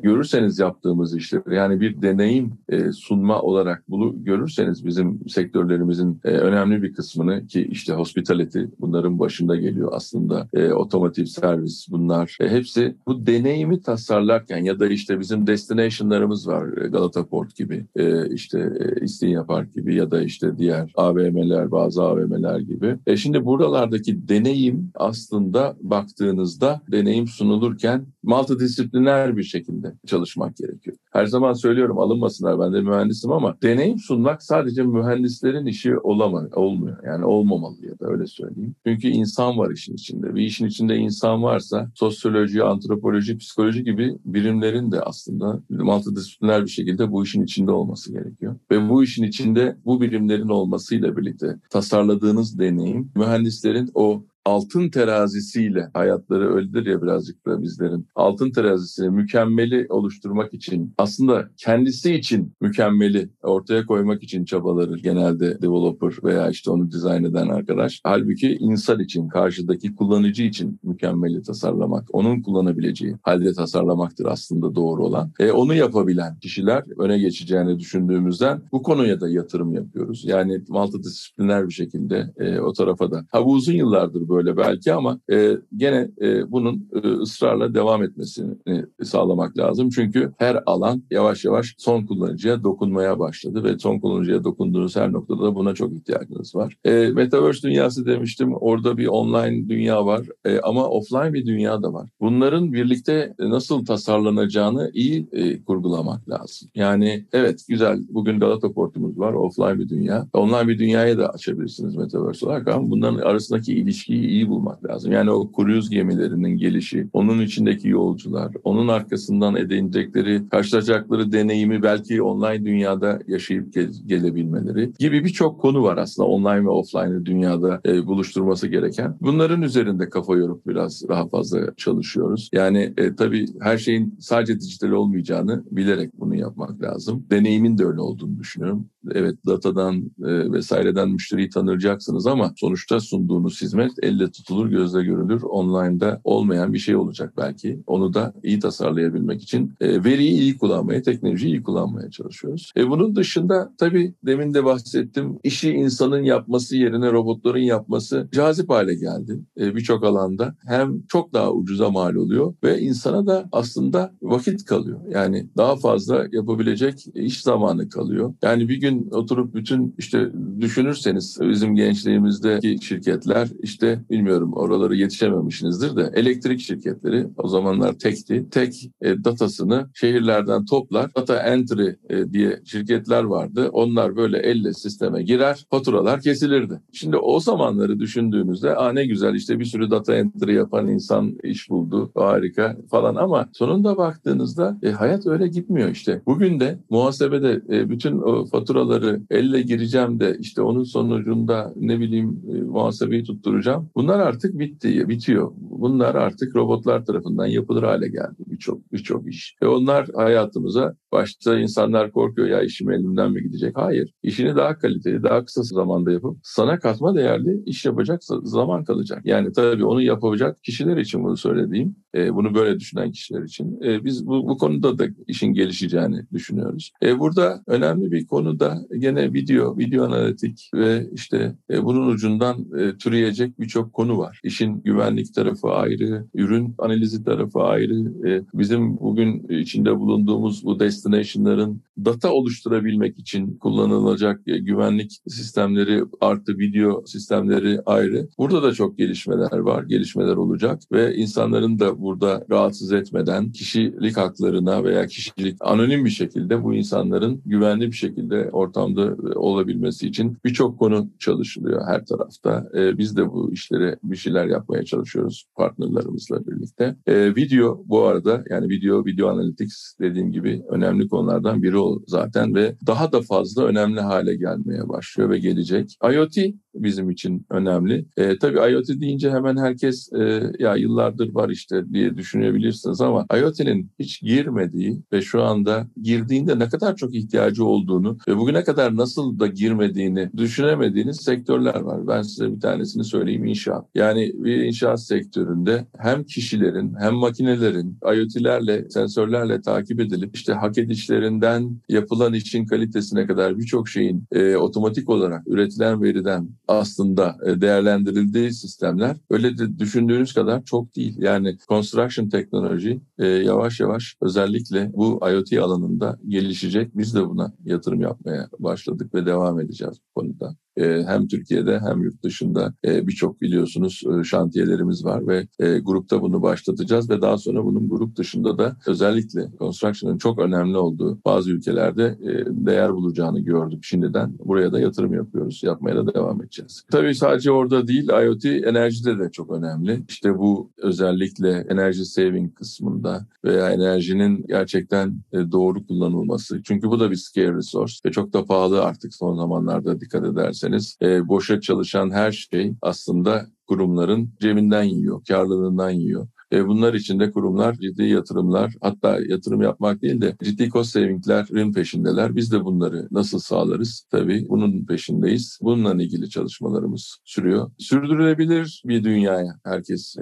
görürseniz yaptığımız işleri yani bir deneyim e, sunma olarak bunu görürseniz bizim sektörlerimizin e, önemli bir kısmını ki işte hospitality bunların başında geliyor aslında e, otomotiv servis bunlar hepsi bu deneyimi tasarlarken ya da işte bizim destination'larımız var Galata Port gibi işte İstinye Park gibi ya da işte diğer AVM'ler bazı AVM'ler gibi. E, şimdi buralardaki deneyim aslında baktığınızda deneyim sunulurken multidisipliner bir şekilde çalışmak gerekiyor. Her zaman söylüyorum alınmasınlar ben de mühendisim ama deneyim sunmak sadece mühendislerin işi olamaz, olmuyor. Yani olmamalı ya da öyle söyleyeyim. Çünkü insan var işin içinde. Bir işin içinde insan varsa sosyoloji, antropoloji, psikoloji gibi birimlerin de aslında multidisipliner bir şekilde bu işin içinde olması gerekiyor. Ve bu işin içinde bu birimlerin olmasıyla birlikte tasarladığınız deneyim mühendislerin o altın terazisiyle hayatları öyledir ya birazcık da bizlerin. Altın terazisini mükemmeli oluşturmak için aslında kendisi için mükemmeli ortaya koymak için çabaları genelde developer veya işte onu dizayn eden arkadaş. Halbuki insan için, karşıdaki kullanıcı için mükemmeli tasarlamak, onun kullanabileceği halde tasarlamaktır aslında doğru olan. E, onu yapabilen kişiler öne geçeceğini düşündüğümüzden bu konuya da yatırım yapıyoruz. Yani multidisipliner bir şekilde e, o tarafa da. Ha bu uzun yıllardır böyle belki ama e, gene e, bunun e, ısrarla devam etmesini sağlamak lazım. Çünkü her alan yavaş yavaş son kullanıcıya dokunmaya başladı ve son kullanıcıya dokunduğunuz her noktada da buna çok ihtiyacınız var. E, Metaverse dünyası demiştim. Orada bir online dünya var e, ama offline bir dünya da var. Bunların birlikte nasıl tasarlanacağını iyi e, kurgulamak lazım. Yani evet güzel bugün Galata Portumuz var offline bir dünya. Online bir dünyaya da açabilirsiniz Metaverse olarak ama bunların arasındaki ilişkiyi teknolojiyi iyi bulmak lazım. Yani o kruz gemilerinin gelişi, onun içindeki yolcular, onun arkasından edinecekleri, karşılaşacakları deneyimi belki online dünyada yaşayıp gel- gelebilmeleri gibi birçok konu var aslında online ve offline dünyada e, buluşturması gereken. Bunların üzerinde kafa yorup biraz daha fazla çalışıyoruz. Yani e, tabii her şeyin sadece dijital olmayacağını bilerek bunu yapmak lazım. Deneyimin de öyle olduğunu düşünüyorum. Evet datadan e, vesaireden müşteriyi tanıyacaksınız ama sonuçta sunduğunuz hizmet elle tutulur, gözle görülür, online'da olmayan bir şey olacak belki. Onu da iyi tasarlayabilmek için e, veriyi iyi kullanmaya, teknolojiyi iyi kullanmaya çalışıyoruz. E, bunun dışında tabii demin de bahsettim, işi insanın yapması yerine robotların yapması cazip hale geldi e, birçok alanda. Hem çok daha ucuza mal oluyor ve insana da aslında vakit kalıyor. Yani daha fazla yapabilecek iş zamanı kalıyor. Yani bir gün oturup bütün işte düşünürseniz bizim gençliğimizdeki şirketler işte bilmiyorum oraları yetişememişsinizdir de elektrik şirketleri o zamanlar tekti. Tek e, datasını şehirlerden toplar. Data entry e, diye şirketler vardı. Onlar böyle elle sisteme girer, faturalar kesilirdi. Şimdi o zamanları düşündüğünüzde Aa, ne güzel işte bir sürü data entry yapan insan iş buldu. Harika falan ama sonunda baktığınızda e, hayat öyle gitmiyor işte. Bugün de muhasebede e, bütün o faturaları elle gireceğim de işte onun sonucunda ne bileyim e, muhasebeyi tutturacağım. Bunlar artık bitti, bitiyor. Bunlar artık robotlar tarafından yapılır hale geldi birçok birçok iş. Ve onlar hayatımıza başta insanlar korkuyor ya işim elimden mi gidecek? Hayır. İşini daha kaliteli, daha kısa zamanda yapıp sana katma değerli iş yapacak zaman kalacak. Yani tabii onu yapacak kişiler için bunu söylediğim. E, bunu böyle düşünen kişiler için. E, biz bu, bu konuda da işin gelişeceğini düşünüyoruz. E, burada önemli bir konu da gene video, video analitik ve işte e, bunun ucundan e, türeyecek birçok konu var. İşin güvenlik tarafı ayrı, ürün analizi tarafı ayrı. E, bizim bugün içinde bulunduğumuz bu destination'ların data oluşturabilmek için kullanılacak e, güvenlik sistemleri artı video sistemleri ayrı. Burada da çok gelişmeler var, gelişmeler olacak ve insanların da burada rahatsız etmeden kişilik haklarına veya kişilik anonim bir şekilde bu insanların güvenli bir şekilde ortamda e, olabilmesi için birçok konu çalışılıyor her tarafta. E, biz de bu işlere bir şeyler yapmaya çalışıyoruz partnerlarımızla birlikte. E, video bu arada yani video, video analytics dediğim gibi önemli konulardan biri o zaten ve daha da fazla önemli hale gelmeye başlıyor ve gelecek. IoT bizim için önemli. E, tabii IoT deyince hemen herkes e, ya yıllardır var işte diye düşünebilirsiniz ama IoT'nin hiç girmediği ve şu anda girdiğinde ne kadar çok ihtiyacı olduğunu ve bugüne kadar nasıl da girmediğini düşünemediğiniz sektörler var. Ben size bir tanesini söyleyeyim inşaat. Yani bir inşaat sektöründe hem kişilerin hem makinelerin IoT'lerle, sensörlerle takip edilip işte hak edişlerinden yapılan işin kalitesine kadar birçok şeyin e, otomatik olarak üretilen veriden aslında e, değerlendirildiği sistemler öyle de düşündüğünüz kadar çok değil. Yani construction teknoloji e, yavaş yavaş özellikle bu IoT alanında gelişecek. Biz de buna yatırım yapmaya başladık ve devam edeceğiz bu konuda. E, hem Türkiye'de hem yurt dışında e, birçok biliyorsunuz e, şantiyelerimiz var ve grupta bunu başlatacağız ve daha sonra bunun grup dışında da özellikle construction'ın çok önemli olduğu bazı ülkelerde değer bulacağını gördük şimdiden. Buraya da yatırım yapıyoruz. Yapmaya da devam edeceğiz. Tabii sadece orada değil IoT enerjide de çok önemli. İşte bu özellikle enerji saving kısmında veya enerjinin gerçekten doğru kullanılması. Çünkü bu da bir scale resource ve çok da pahalı artık son zamanlarda dikkat ederseniz ederseniz e, boşa çalışan her şey aslında kurumların cebinden yiyor, karlılığından yiyor. E, bunlar için de kurumlar ciddi yatırımlar hatta yatırım yapmak değil de ciddi cost savinglerin peşindeler. Biz de bunları nasıl sağlarız? Tabii bunun peşindeyiz. Bununla ilgili çalışmalarımız sürüyor. Sürdürülebilir bir dünyaya herkes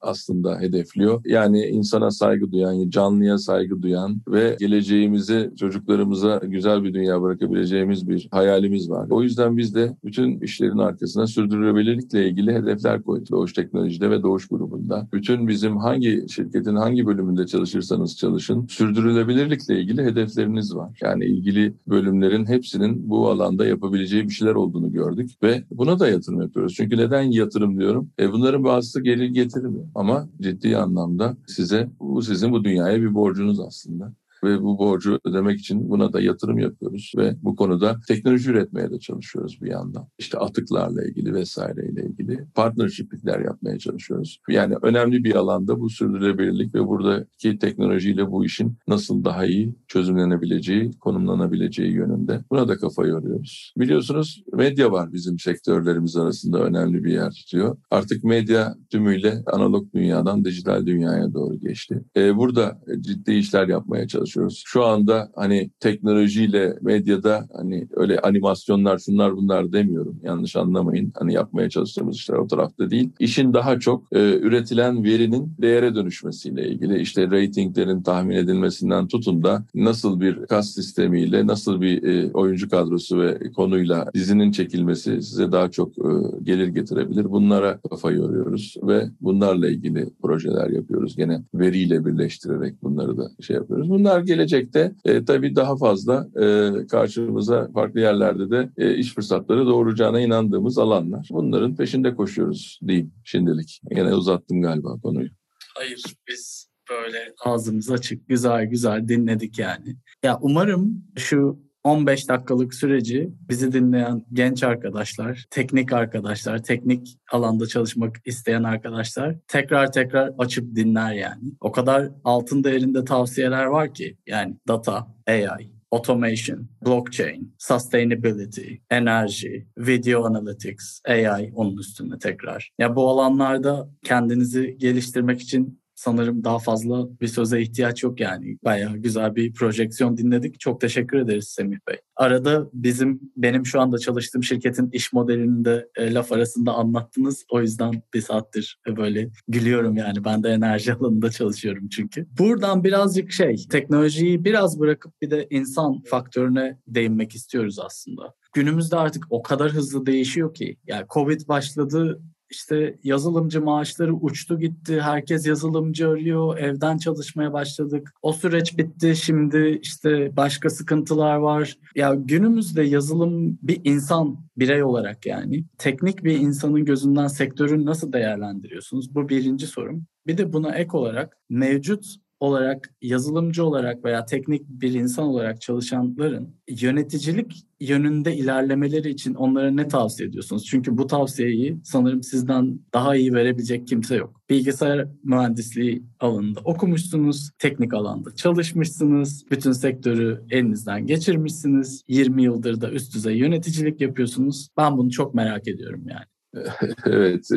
aslında hedefliyor. Yani insana saygı duyan, canlıya saygı duyan ve geleceğimizi çocuklarımıza güzel bir dünya bırakabileceğimiz bir hayalimiz var. O yüzden biz de bütün işlerin arkasına sürdürülebilirlikle ilgili hedefler koyduk. Doğuş Teknoloji'de ve Doğuş grubunda. Bütün bizim hangi şirketin hangi bölümünde çalışırsanız çalışın sürdürülebilirlikle ilgili hedefleriniz var. Yani ilgili bölümlerin hepsinin bu alanda yapabileceği bir şeyler olduğunu gördük ve buna da yatırım yapıyoruz. Çünkü neden yatırım diyorum? E bunların bazısı gelir getirmiyor ama ciddi anlamda size bu sizin bu dünyaya bir borcunuz aslında. Ve bu borcu ödemek için buna da yatırım yapıyoruz ve bu konuda teknoloji üretmeye de çalışıyoruz bir yandan. İşte atıklarla ilgili vesaireyle ilgili partnership'ler yapmaya çalışıyoruz. Yani önemli bir alanda bu sürdürülebilirlik ve buradaki teknolojiyle bu işin nasıl daha iyi çözümlenebileceği, konumlanabileceği yönünde. Buna da kafa yoruyoruz. Biliyorsunuz medya var bizim sektörlerimiz arasında önemli bir yer tutuyor. Artık medya tümüyle analog dünyadan dijital dünyaya doğru geçti. Ee, burada ciddi işler yapmaya çalışıyoruz. Şu anda hani teknolojiyle medyada hani öyle animasyonlar şunlar bunlar demiyorum. Yanlış anlamayın. Hani yapmaya çalıştığımız işler o tarafta değil. İşin daha çok e, üretilen verinin değere dönüşmesiyle ilgili işte ratinglerin tahmin edilmesinden tutun da nasıl bir kas sistemiyle nasıl bir e, oyuncu kadrosu ve konuyla dizinin çekilmesi size daha çok e, gelir getirebilir. Bunlara kafa yoruyoruz ve bunlarla ilgili projeler yapıyoruz. Gene veriyle birleştirerek bunları da şey yapıyoruz. Bunlar gelecekte e, tabii daha fazla e, karşımıza farklı yerlerde de e, iş fırsatları doğuracağına inandığımız alanlar. Bunların peşinde koşuyoruz diyeyim şimdilik. Yine uzattım galiba konuyu. Hayır biz böyle ağzımız açık güzel güzel dinledik yani. Ya umarım şu 15 dakikalık süreci bizi dinleyen genç arkadaşlar, teknik arkadaşlar, teknik alanda çalışmak isteyen arkadaşlar tekrar tekrar açıp dinler yani. O kadar altın değerinde tavsiyeler var ki yani data, AI, automation, blockchain, sustainability, enerji, video analytics, AI onun üstünde tekrar. Ya bu alanlarda kendinizi geliştirmek için sanırım daha fazla bir söze ihtiyaç yok yani. Bayağı güzel bir projeksiyon dinledik. Çok teşekkür ederiz Semih Bey. Arada bizim benim şu anda çalıştığım şirketin iş modelini de e, laf arasında anlattınız. O yüzden bir saattir böyle gülüyorum yani. Ben de enerji alanında çalışıyorum çünkü. Buradan birazcık şey teknolojiyi biraz bırakıp bir de insan faktörüne değinmek istiyoruz aslında. Günümüzde artık o kadar hızlı değişiyor ki. Yani Covid başladı işte yazılımcı maaşları uçtu gitti. Herkes yazılımcı arıyor. Evden çalışmaya başladık. O süreç bitti. Şimdi işte başka sıkıntılar var. Ya günümüzde yazılım bir insan birey olarak yani teknik bir insanın gözünden sektörü nasıl değerlendiriyorsunuz? Bu birinci sorum. Bir de buna ek olarak mevcut olarak yazılımcı olarak veya teknik bir insan olarak çalışanların yöneticilik yönünde ilerlemeleri için onlara ne tavsiye ediyorsunuz? Çünkü bu tavsiyeyi sanırım sizden daha iyi verebilecek kimse yok. Bilgisayar mühendisliği alanında okumuşsunuz, teknik alanda çalışmışsınız, bütün sektörü elinizden geçirmişsiniz. 20 yıldır da üst düzey yöneticilik yapıyorsunuz. Ben bunu çok merak ediyorum yani. evet,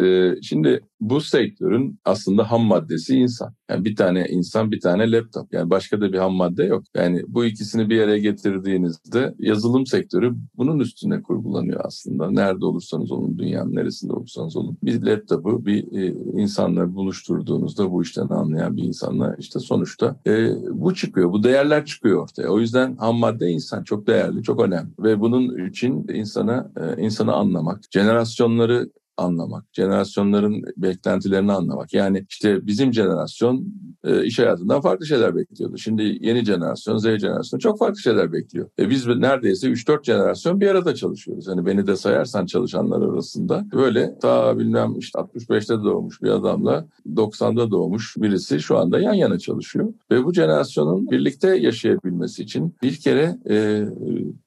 şimdi bu sektörün aslında ham maddesi insan. Yani bir tane insan, bir tane laptop. Yani başka da bir ham madde yok. Yani bu ikisini bir araya getirdiğinizde yazılım sektörü bunun üstüne kurgulanıyor aslında. Nerede olursanız olun, dünyanın neresinde olursanız olun. Bir laptopu bir e, insanla buluşturduğunuzda bu işten anlayan bir insanla işte sonuçta e, bu çıkıyor. Bu değerler çıkıyor ortaya. O yüzden ham madde insan çok değerli, çok önemli. Ve bunun için insana e, insanı anlamak, jenerasyonları anlamak, jenerasyonların beklentilerini anlamak. Yani işte bizim jenerasyon e, iş hayatından farklı şeyler bekliyordu. Şimdi yeni jenerasyon, Z jenerasyonu çok farklı şeyler bekliyor. E biz neredeyse 3-4 jenerasyon bir arada çalışıyoruz. Hani beni de sayarsan çalışanlar arasında böyle ta bilmem işte 65'te doğmuş bir adamla 90'da doğmuş birisi şu anda yan yana çalışıyor. Ve bu jenerasyonun birlikte yaşayabilmesi için bir kere e,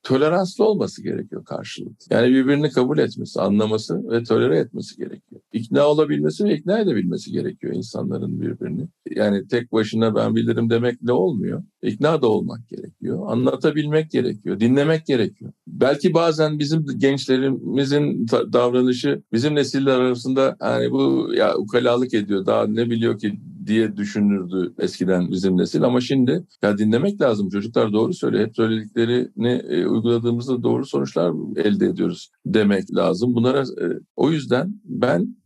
toleranslı olması gerekiyor karşılıklı. Yani birbirini kabul etmesi, anlaması ve tolere etmesi gerekiyor. İkna olabilmesi ve ikna edebilmesi gerekiyor insanların birbirini. Yani tek başına ben bilirim demekle olmuyor. İkna da olmak gerekiyor. Anlatabilmek gerekiyor. Dinlemek gerekiyor. Belki bazen bizim gençlerimizin davranışı bizim nesiller arasında hani bu ya ukalalık ediyor. Daha ne biliyor ki diye düşünürdü eskiden bizim nesil ama şimdi ya dinlemek lazım. Çocuklar doğru söylüyor. Hep söylediklerini e, uyguladığımızda doğru sonuçlar elde ediyoruz demek lazım. Bunlara e, o yüzden ben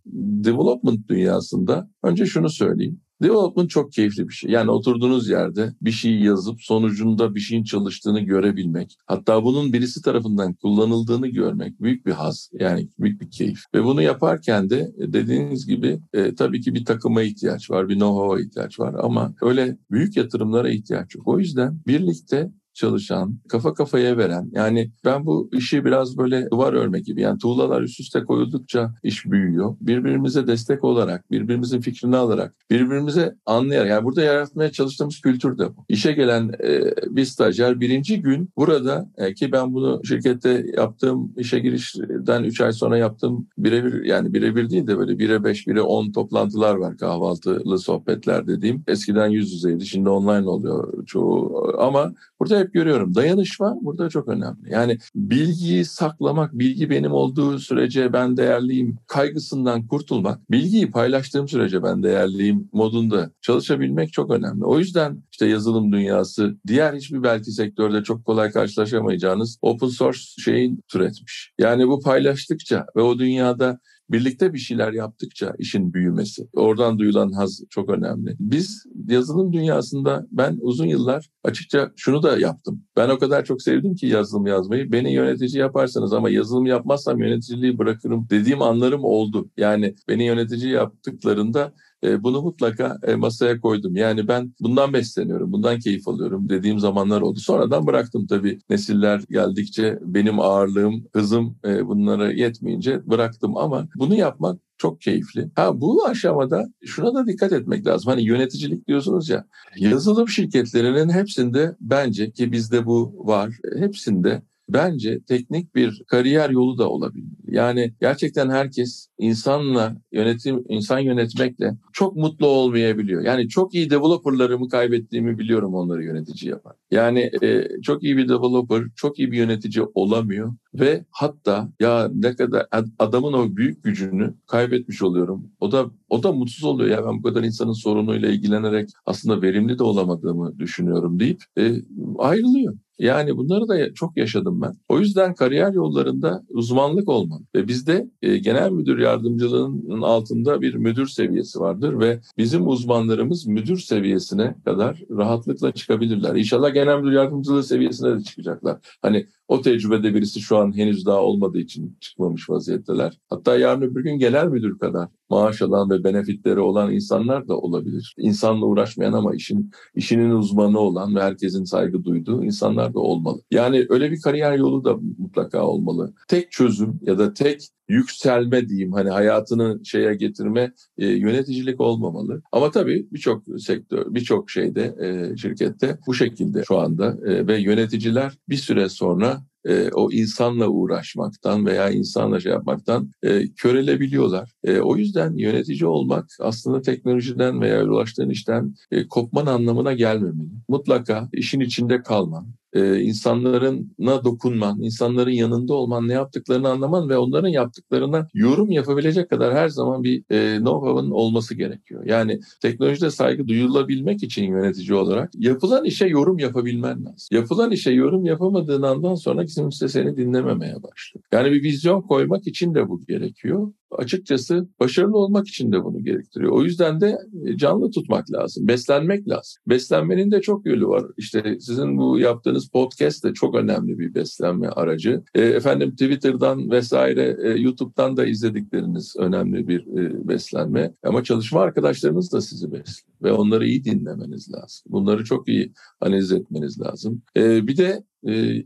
development dünyasında önce şunu söyleyeyim. Development çok keyifli bir şey. Yani oturduğunuz yerde bir şey yazıp sonucunda bir şeyin çalıştığını görebilmek. Hatta bunun birisi tarafından kullanıldığını görmek büyük bir haz. Yani büyük bir keyif. Ve bunu yaparken de e, dediğiniz gibi e, tabii ki bir takıma ihtiyaç var, bir know-how'a ihtiyaç var ama öyle büyük yatırımlara ihtiyaç yok. O yüzden birlikte çalışan, kafa kafaya veren yani ben bu işi biraz böyle duvar örmek gibi yani tuğlalar üst üste koyuldukça iş büyüyor. Birbirimize destek olarak, birbirimizin fikrini alarak, birbirimize anlayarak yani burada yaratmaya çalıştığımız kültür de bu. İşe gelen e, bir stajyer birinci gün burada e, ki ben bunu şirkette yaptığım işe girişten 3 ay sonra yaptığım birebir yani birebir değil de böyle 1'e 5, 1'e 10 toplantılar var kahvaltılı sohbetler dediğim. Eskiden yüz yüzeydi şimdi online oluyor çoğu ama burada hep görüyorum dayanışma burada çok önemli. Yani bilgiyi saklamak, bilgi benim olduğu sürece ben değerliyim kaygısından kurtulmak, bilgiyi paylaştığım sürece ben değerliyim modunda çalışabilmek çok önemli. O yüzden işte yazılım dünyası diğer hiçbir belki sektörde çok kolay karşılaşamayacağınız open source şeyin türetmiş. Yani bu paylaştıkça ve o dünyada birlikte bir şeyler yaptıkça işin büyümesi. Oradan duyulan haz çok önemli. Biz yazılım dünyasında ben uzun yıllar açıkça şunu da yaptım. Ben o kadar çok sevdim ki yazılım yazmayı. Beni yönetici yaparsanız ama yazılım yapmazsam yöneticiliği bırakırım dediğim anlarım oldu. Yani beni yönetici yaptıklarında bunu mutlaka e, masaya koydum. Yani ben bundan besleniyorum, bundan keyif alıyorum dediğim zamanlar oldu. Sonradan bıraktım tabii nesiller geldikçe benim ağırlığım, hızım e, bunlara yetmeyince bıraktım ama bunu yapmak çok keyifli. Ha bu aşamada şuna da dikkat etmek lazım. Hani yöneticilik diyorsunuz ya. Yazılım şirketlerinin hepsinde bence ki bizde bu var. Hepsinde bence teknik bir kariyer yolu da olabilir. Yani gerçekten herkes insanla yönetim insan yönetmekle çok mutlu olmayabiliyor. Yani çok iyi developerlarımı kaybettiğimi biliyorum onları yönetici yapan. Yani e, çok iyi bir developer, çok iyi bir yönetici olamıyor ve hatta ya ne kadar adamın o büyük gücünü kaybetmiş oluyorum. O da o da mutsuz oluyor ya ben bu kadar insanın sorunuyla ilgilenerek aslında verimli de olamadığımı düşünüyorum deyip e, ayrılıyor. Yani bunları da çok yaşadım ben. O yüzden kariyer yollarında uzmanlık olmalı. Ve bizde e, genel müdür yardımcılığının altında bir müdür seviyesi vardır ve bizim uzmanlarımız müdür seviyesine kadar rahatlıkla çıkabilirler. İnşallah genel müdür yardımcılığı seviyesine de çıkacaklar. Hani o tecrübede birisi şu an henüz daha olmadığı için çıkmamış vaziyetteler. Hatta yarın öbür gün genel müdür kadar maaş alan ve benefitleri olan insanlar da olabilir. İnsanla uğraşmayan ama işin işinin uzmanı olan ve herkesin saygı duyduğu insanlar da olmalı. Yani öyle bir kariyer yolu da mutlaka olmalı. Tek çözüm ya da tek yükselme diyeyim hani hayatını şeye getirme e, yöneticilik olmamalı. Ama tabii birçok sektör, birçok şeyde e, şirkette bu şekilde şu anda e, ve yöneticiler bir süre sonra e, o insanla uğraşmaktan veya insanla şey yapmaktan e, körelebiliyorlar. E, o yüzden yönetici olmak aslında teknolojiden veya ulaştığın işten e, kopman anlamına gelmemeli. Mutlaka işin içinde kalman, e, insanlarına dokunman, insanların yanında olman, ne yaptıklarını anlaman ve onların yaptıklarına yorum yapabilecek kadar her zaman bir e, know-how'ın olması gerekiyor. Yani teknolojide saygı duyulabilmek için yönetici olarak yapılan işe yorum yapabilmen lazım. Yapılan işe yorum yapamadığın andan sonra kimse seni dinlememeye başlıyor. Yani bir vizyon koymak için de bu gerekiyor açıkçası başarılı olmak için de bunu gerektiriyor. O yüzden de e, canlı tutmak lazım, beslenmek lazım. Beslenmenin de çok yolu var. İşte sizin bu yaptığınız podcast de çok önemli bir beslenme aracı. E, efendim Twitter'dan vesaire e, YouTube'dan da izledikleriniz önemli bir beslenme. Ama çalışma arkadaşlarınız da sizi besliyor ve onları iyi dinlemeniz lazım. Bunları çok iyi analiz etmeniz lazım. Bir de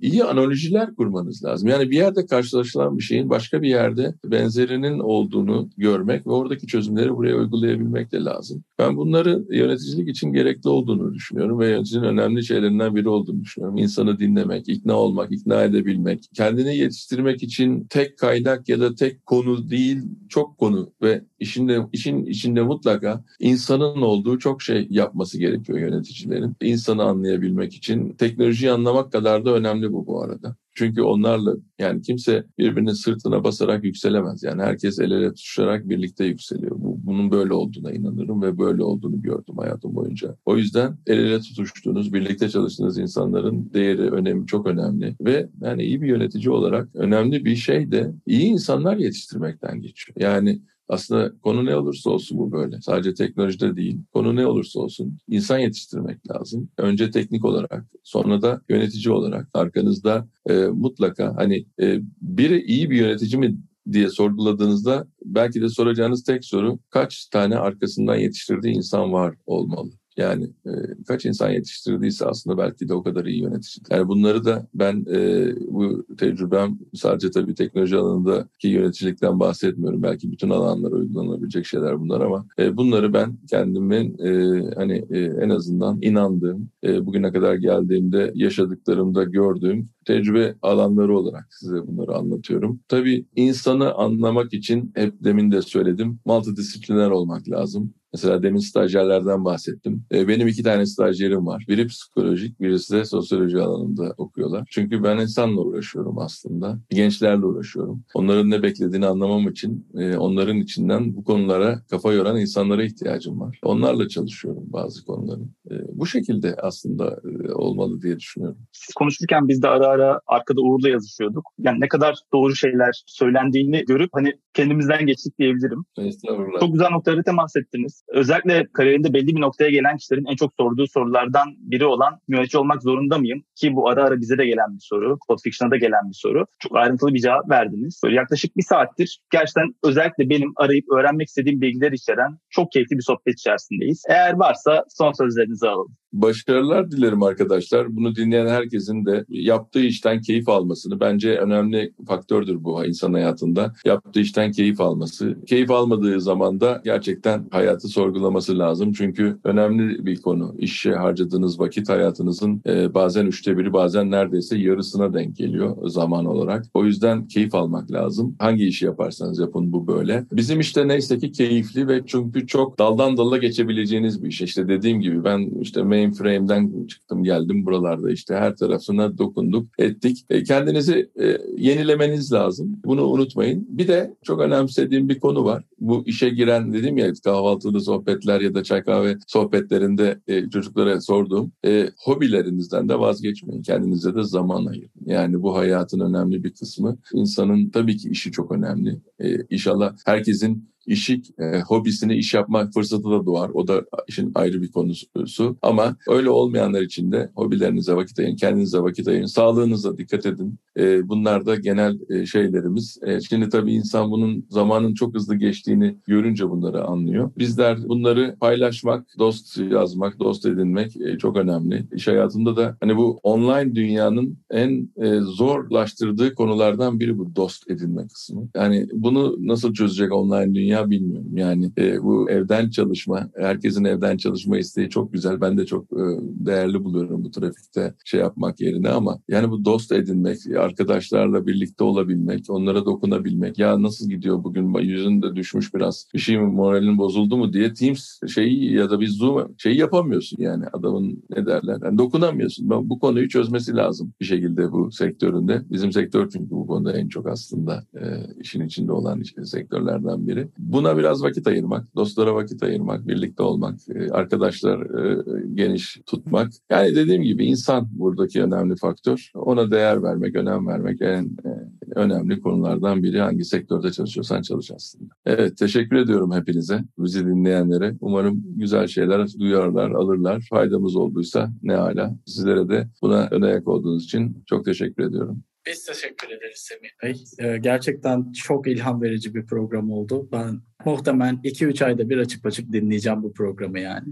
iyi analojiler kurmanız lazım. Yani bir yerde karşılaşılan bir şeyin başka bir yerde benzerinin olduğunu görmek ve oradaki çözümleri buraya uygulayabilmek de lazım. Ben bunları yöneticilik için gerekli olduğunu düşünüyorum ve yöneticinin önemli şeylerinden biri olduğunu düşünüyorum. İnsanı dinlemek, ikna olmak, ikna edebilmek, kendini yetiştirmek için tek kaynak ya da tek konu değil, çok konu ve işinde işin içinde mutlaka insanın olduğu çok şey yapması gerekiyor yöneticilerin. İnsanı anlayabilmek için teknolojiyi anlamak kadar da önemli bu bu arada. Çünkü onlarla yani kimse birbirinin sırtına basarak yükselemez. Yani herkes el ele tutuşarak birlikte yükseliyor. Bu, bunun böyle olduğuna inanırım ve böyle olduğunu gördüm hayatım boyunca. O yüzden el ele tutuştuğunuz, birlikte çalıştığınız insanların değeri, önemi çok önemli. Ve yani iyi bir yönetici olarak önemli bir şey de iyi insanlar yetiştirmekten geçiyor. Yani aslında konu ne olursa olsun bu böyle. Sadece teknolojide değil. Konu ne olursa olsun insan yetiştirmek lazım. Önce teknik olarak, sonra da yönetici olarak arkanızda e, mutlaka hani e, biri iyi bir yönetici mi diye sorguladığınızda belki de soracağınız tek soru kaç tane arkasından yetiştirdiği insan var olmalı. Yani e, kaç insan yetiştirdiyse aslında belki de o kadar iyi yönetici. Yani bunları da ben e, bu tecrübem sadece tabii teknoloji alanındaki yöneticilikten bahsetmiyorum. Belki bütün alanlara uygulanabilecek şeyler bunlar ama e, bunları ben kendimin e, hani e, en azından inandığım, e, bugüne kadar geldiğimde yaşadıklarımda gördüğüm tecrübe alanları olarak size bunları anlatıyorum. Tabii insanı anlamak için hep demin de söyledim multidisipliner olmak lazım. Mesela demin stajyerlerden bahsettim. E, benim iki tane stajyerim var. Biri psikolojik, birisi de sosyoloji alanında okuyorlar. Çünkü ben insanla uğraşıyorum aslında. Gençlerle uğraşıyorum. Onların ne beklediğini anlamam için e, onların içinden bu konulara kafa yoran insanlara ihtiyacım var. Onlarla çalışıyorum bazı konuları. E, bu şekilde aslında olmalı diye düşünüyorum. Siz konuşurken biz de ara ara arkada Uğur'la yazışıyorduk. Yani ne kadar doğru şeyler söylendiğini görüp hani kendimizden geçtik diyebilirim. Estağfurullah. Çok güzel noktaları temas ettiniz özellikle kariyerinde belli bir noktaya gelen kişilerin en çok sorduğu sorulardan biri olan yönetici olmak zorunda mıyım? Ki bu ara ara bize de gelen bir soru, Code Fiction'a da gelen bir soru. Çok ayrıntılı bir cevap verdiniz. Böyle yaklaşık bir saattir gerçekten özellikle benim arayıp öğrenmek istediğim bilgiler içeren çok keyifli bir sohbet içerisindeyiz. Eğer varsa son sözlerinizi alalım. Başarılar dilerim arkadaşlar. Bunu dinleyen herkesin de yaptığı işten keyif almasını bence önemli faktördür bu insan hayatında. Yaptığı işten keyif alması. Keyif almadığı zaman da gerçekten hayatı sorgulaması lazım. Çünkü önemli bir konu. İşe harcadığınız vakit hayatınızın e, bazen üçte biri bazen neredeyse yarısına denk geliyor zaman olarak. O yüzden keyif almak lazım. Hangi işi yaparsanız yapın bu böyle. Bizim işte neyse ki keyifli ve çünkü çok daldan dala geçebileceğiniz bir iş. İşte dediğim gibi ben işte mainframe'den çıktım geldim buralarda işte her tarafına dokunduk ettik. E, kendinizi e, yenilemeniz lazım. Bunu unutmayın. Bir de çok önemsediğim bir konu var. Bu işe giren dedim ya kahvaltılı sohbetler ya da çay kahve sohbetlerinde e, çocuklara sorduğum e, hobilerinizden de vazgeçmeyin. Kendinize de zaman ayırın. Yani bu hayatın önemli bir kısmı. İnsanın tabii ki işi çok önemli. E, inşallah herkesin işi, e, hobisini iş yapma fırsatı da doğar. O da işin ayrı bir konusu. Ama öyle olmayanlar için de hobilerinize vakit ayırın, kendinize vakit ayırın, sağlığınıza dikkat edin. E, bunlar da genel e, şeylerimiz. E, şimdi tabii insan bunun zamanın çok hızlı geçtiğini görünce bunları anlıyor. Bizler bunları paylaşmak, dost yazmak, dost edinmek e, çok önemli. İş hayatında da hani bu online dünyanın en e, zorlaştırdığı konulardan biri bu dost edinme kısmı. Yani bunu nasıl çözecek online dünya dünya bilmiyorum. Yani e, bu evden çalışma, herkesin evden çalışma isteği çok güzel. Ben de çok e, değerli buluyorum bu trafikte şey yapmak yerine ama yani bu dost edinmek, arkadaşlarla birlikte olabilmek, onlara dokunabilmek. Ya nasıl gidiyor bugün yüzün de düşmüş biraz. Bir şey mi moralin bozuldu mu diye Teams şeyi ya da bir Zoom şeyi yapamıyorsun yani adamın ne derler. Yani dokunamıyorsun. Ben bu konuyu çözmesi lazım bir şekilde bu sektöründe. Bizim sektör çünkü bu konuda en çok aslında e, işin içinde olan sektörlerden biri. Buna biraz vakit ayırmak, dostlara vakit ayırmak, birlikte olmak, e, arkadaşlar e, geniş tutmak. Yani dediğim gibi insan buradaki önemli faktör. Ona değer vermek, önem vermek en e, önemli konulardan biri. Hangi sektörde çalışıyorsan çalış aslında. Evet, teşekkür ediyorum hepinize, bizi dinleyenlere. Umarım güzel şeyler duyarlar, alırlar. Faydamız olduysa ne hala. Sizlere de buna ön ayak olduğunuz için çok teşekkür ediyorum. Biz teşekkür ederiz Semih Bey. Ee, gerçekten çok ilham verici bir program oldu. Ben muhtemelen 2-3 ayda bir açıp açıp dinleyeceğim bu programı yani.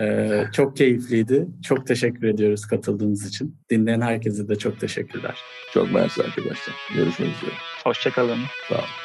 ee, çok keyifliydi. Çok teşekkür ediyoruz katıldığınız için. Dinleyen herkese de çok teşekkürler. Çok mersi arkadaşlar. Görüşmek üzere. Hoşçakalın. Sağ olun.